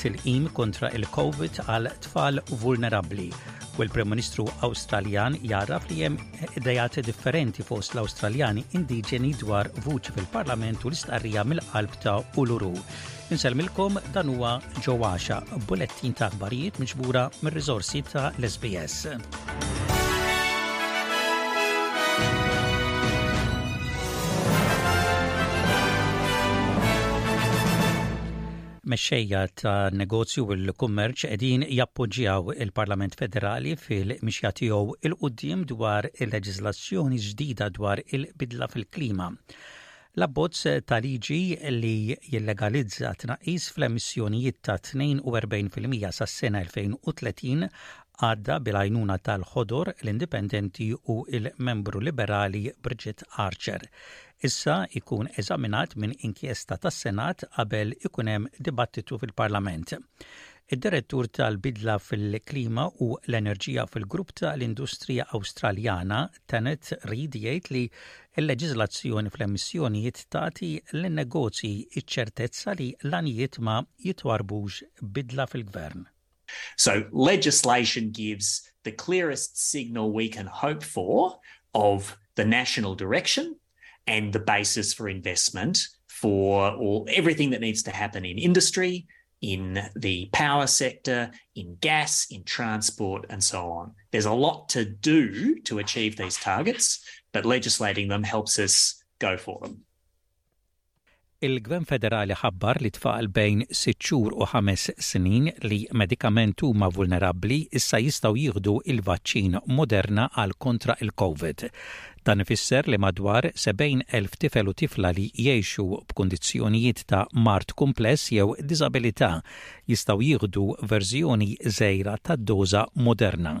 tilqim kontra il-Covid għal tfal vulnerabbli u l-Prim Ministru Awstraljan jarraf li hemm idejat differenti fost l-Awstraljani indiġeni dwar vuċi fil-Parlament u l-istqarrija mill-qalb ta' Uluru. Inselmilkom dan huwa ġewwaxa bulettin ta' aħbarijiet miġbura mir-riżorsi ta' l-SBS. Mexxejja tan-negozju u l-kummerċ qegħdin jappoġġjaw il-Parlament Federali fil-mixja tiegħu 'il quddiem dwar il-leġiżlazzjoni ġdida dwar il-bidla fil-klima. L-abbozz ta' liġi li jillegalizza tnaqqis fl-emissjonijiet ta' 42 fil-mija sas-sena 2030 għadda bil-għajnuna tal-Ħodor, l-Indipendenti u l-Membru Liberali Bridget Archer. Issa jkun eżaminat minn inkjesta tas-Senat qabel ikun hemm dibattitu fil-Parlament. Id-Direttur tal-Bidla fil-Klima u l-Enerġija fil-Grupp ta' l-Industrija Awstraljana, Tanat Reid jgħid li l-leġiżlazzjoni fl-emissjonijiet tagħti lin-negozji ċ-ċertezza li l-għanijiet ma jitwarrbux b'bidla fil-gvern. So legislation gives the clearest signal we can hope for of the national direction and the basis for investment for all everything that needs to happen in industry, in the power sector, in gas, in transport, and so on. There's a lot to do to achieve these targets, but legislating them helps us go for them. Il-Gvern Federali ħabbar li tfal bejn sitt xhur u ħames snin li medikament huma vulnerabbli issa jistgħu jieħdu l-vaċċin Moderna għal kontra il-Covid. Dan ifisser li madwar 70,000 tifel u tifla li jgħixu b'kundizzjonijiet ta' mard kumpless jew diżabilità jistgħu jieħdu verżjoni żgħira tad-doża Moderna.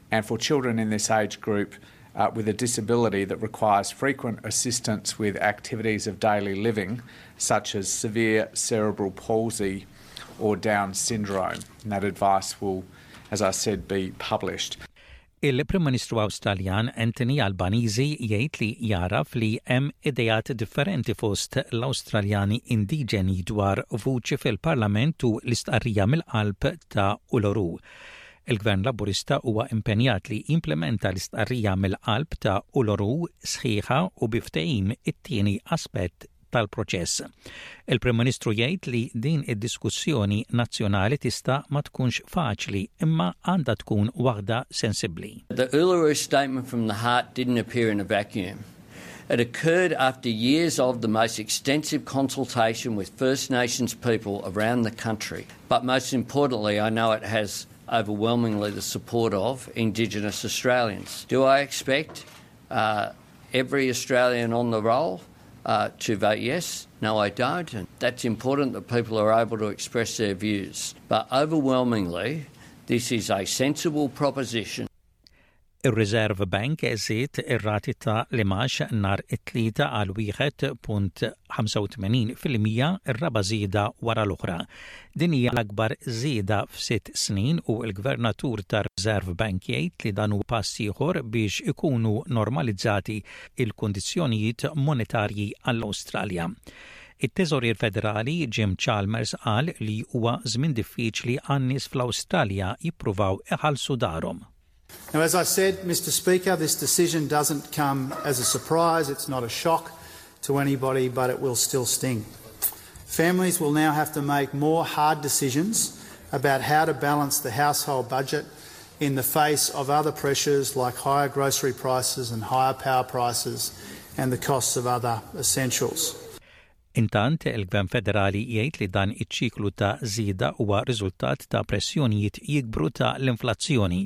and for children in this age group with a disability that requires frequent assistance with activities of daily living such as severe cerebral palsy or Down syndrome. And that advice will, as I said, be published. Il-Prim Ministru Awstraljan Anthony Albanizi jgħid li jaraf li hemm idejat differenti fost l-Awstraljani indiġeni dwar vuċi fil-Parlament u l-istqarrija mill-qalb ta' Uluru. Il-Gvern Laburista huwa impenjat li jimplimenta l-istqarrija mill-qalb ta' Uluru sħiħa u bi ftehim it-tieni aspett tal-proċess. Il-Prim Ministru jgħid li din id-diskussjoni nazzjonali tista' ma tkunx faċli imma għandha tkun waħda sensibbli. The Uluru statement from the heart didn't appear in a vacuum. It occurred after years of the most extensive consultation with First Nations people around the country. But most importantly, I know it has overwhelmingly the support of Indigenous Australians. Do I expect uh, every Australian on the roll? uh, to vote yes, no, I don't. And that's important that people are able to express their views. But overwhelmingly, this is a sensible proposition Ir-Reserve Bank żied ir-rati ta' l-imgħax nhar it-Tlieta għal 1.85 fil-mija r-raba' żieda wara l-oħra. Din hija l-akbar żieda f'sitt snin u l-Gvernatur tar-Reserve Bank jgħid li dan hu pass ieħor biex ikunu normalizzati l-kundizzjonijiet monetarji għall-Awstralja. It-Teżorier Federali Jim Chalmers qal li huwa żmien diffiċli għan-nies fl-Awstralja jippruvaw iħallsu darhom. Now as I said, Mister Speaker, this decision doesn't come as a surprise, it's not a shock to anybody but it will still sting. Families will now have to make more hard decisions about how to balance the household budget in the face of other pressures like higher grocery prices and higher power prices and the costs of other essentials. Intant, il-Gvern Federali jgħid li dan iċ-ċiklu ta' żieda huwa riżultat ta' pressjonijiet jikbru ta' l-inflazzjoni.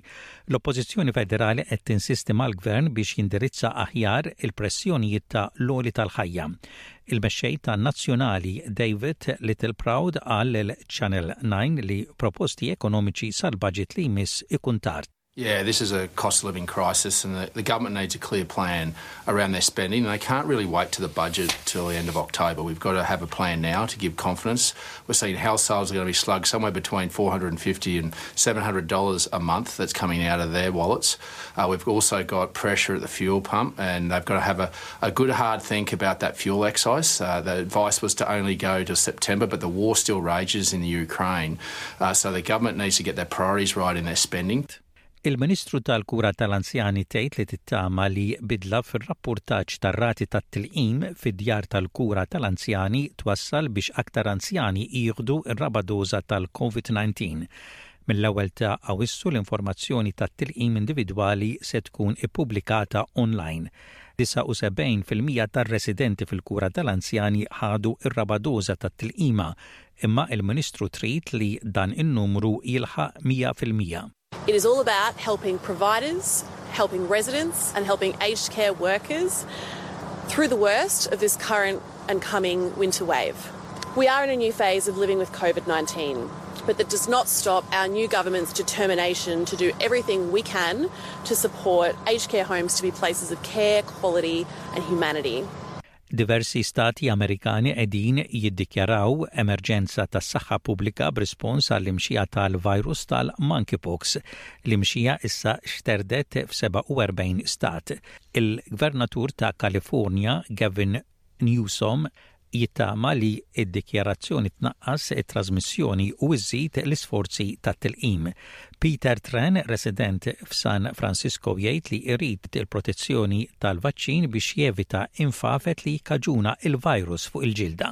L-Oppożizzjoni Federali qed tinsisti mal-Gvern biex jindirizza aħjar il-pressjonijiet ta' l-għoli tal-ħajja. Il-mexxej ta' nazzjonali David Little Proud għall channel 9 li proposti ekonomiċi sal-budget li jmiss ikun tard. Yeah, this is a cost of living crisis, and the, the, government needs a clear plan around their spending. they can't really wait to the budget till the end of October. We've got to have a plan now to give confidence. We're seeing house sales are going to be slugged somewhere between $450 and $700 a month that's coming out of their wallets. We've also got pressure at the fuel pump and they've got to have a good hard think about that fuel excise. The advice was to only go to September but the war still rages in the Ukraine so the government needs to get their priorities right in their spending. Il-Ministru tal-Kura tal-Anzjani tgħid li tittama li bidla fir-rappurtaġġ tar-rati tat-tilqim fid-djar tal-kura tal-anzjani twassal biex aktar anzjani jieħdu r-raba' doża tal-Covid-19. Mill-ewwel ta' Awwissu l-informazzjoni tat-tilqim individwali se tkun ippubblikata online. 79 fil-mija tar-residenti fil-kura tal-anzjani ħadu r-raba' doża tat-tilqima, imma il-Ministru trid li dan in-numru jilħaq 100 fil-mija. It is all about helping providers, helping residents and helping aged care workers through the worst of this current and coming winter wave. We are in a new phase of living with Covid 19 but that does not stop our new government's determination to do everything we can to support aged care homes to be places of care, quality and humanity. Diversi stati Amerikani qegħdin jiddikjaraw emerġenza tas-saħħa pubblika b'rispons għall-imxija tal-virus tal-monkeypox. L-imxija issa xterdet f'47 stat. Il-Gvernatur ta' California, Gavin Newsom, jittama li d-dikjarazzjoni tnaqqas it-trażmissjoni u żżid l-isforzi ta' tilqim. Peter Tran, resident f'San Francisco jgħid li jrid il-protezzjoni tal-vaċċin biex jevita infafet li jikkaġuna l-virus fuq il-ġilda.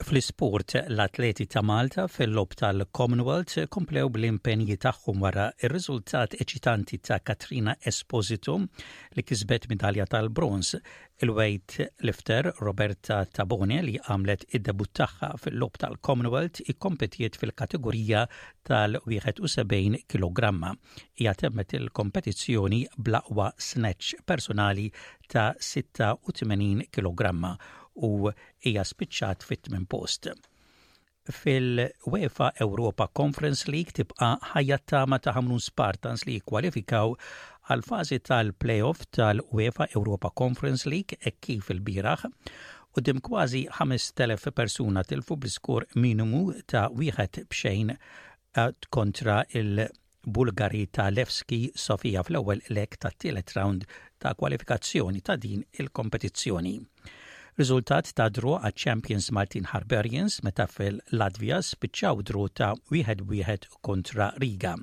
Fl-isport, l-atleti ta' Malta fil-Logħob tal-Commonwealth komplew bl-impenji tagħhom wara r-riżultat eċitanti ta' Katrina Esposito li kisbet midalja tal-bronż, il-weight lifter Roberta Tabone li għamlet id-debutt tagħha fil-Logħob tal-Commonwealth ikkompetiet fil-kategorija tal-71 kilogramma. Hija temmet il-kompetizzjoni bl-aqwa snatch personali ta' 86 kilogramma u hija spiċċat fit-tmien post. Fil-UEFA Europa Conference League tibqa' ħajja t-tama ta' Ħamrun Spartans li jikkwalifikaw għal fażi tal-playoff tal-UEFA Europa Conference League hekk kif il-bieraħ dim kważi 5,000 persuna tilfu bl-iskur minimu ta' wieħed b'xejn eh, kontra il- Bulgari ta' Levski Sofia fl-ewwel lek tat-tielet rawnd ta' kwalifikazzjoni ta' din il-kompetizzjoni. Riżultat ta' dru għaċ-champions Maltin Harbarians meta fil-Latvja spiċċaw dru ta' wieħed wieħed kontra Riga.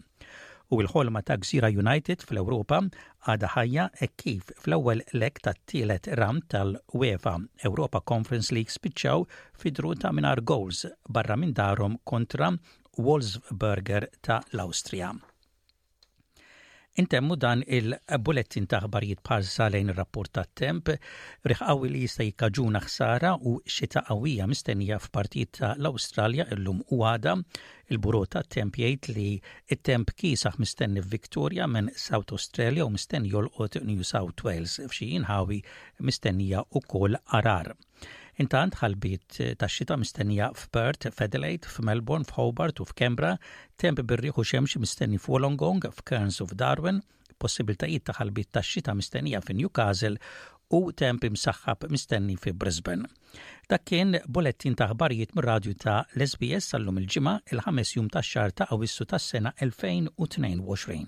U l-ħolma ta' Gżira United fl-Ewropa għadha ħajja hekk kif fl-ewwel lek tat-tielet rawnd tal-UEFA Europa Conference League spiċċaw fi dru ta' mingħajr goals barra minn darhom kontra Wolfsberger ta' l-Awstrija. Intemmu dan il-bulletin ta' ħbarijiet bħalsa lejn ir-rapport tat-temp, riħ qawwi li jista' jikkaġuna ħsara u xita qawwija mistennija f'partijiet ta' l-Awstralja illum u għada. Il-buro tat-temp jgħid li t-temp kiesaħ mistenni f'Victoria minn South Australia u mistenni jolqot New South Wales f'xi inħawi mistennija wkoll arar. Intant, ħalbiet tax-xita mistennija f'Perth, f'Adelaide, f'Melbourne, f'Hobart u f'Kembra, temp bir-riħ u xemx mistenni f'Wolongong, f'Cairns u f'Darwin, possibiltajiet ta' ħalbiet tax-xita mistennija fi Newcastle u temp imsaħħab mistenni fi Brisbane. Dak kien bulettin ta' ħbarijiet mir-radju ta' l-SBS sal-lum il-ġimgħa il-ħames jum tax-xahar ta' Awissu tas-sena 2022.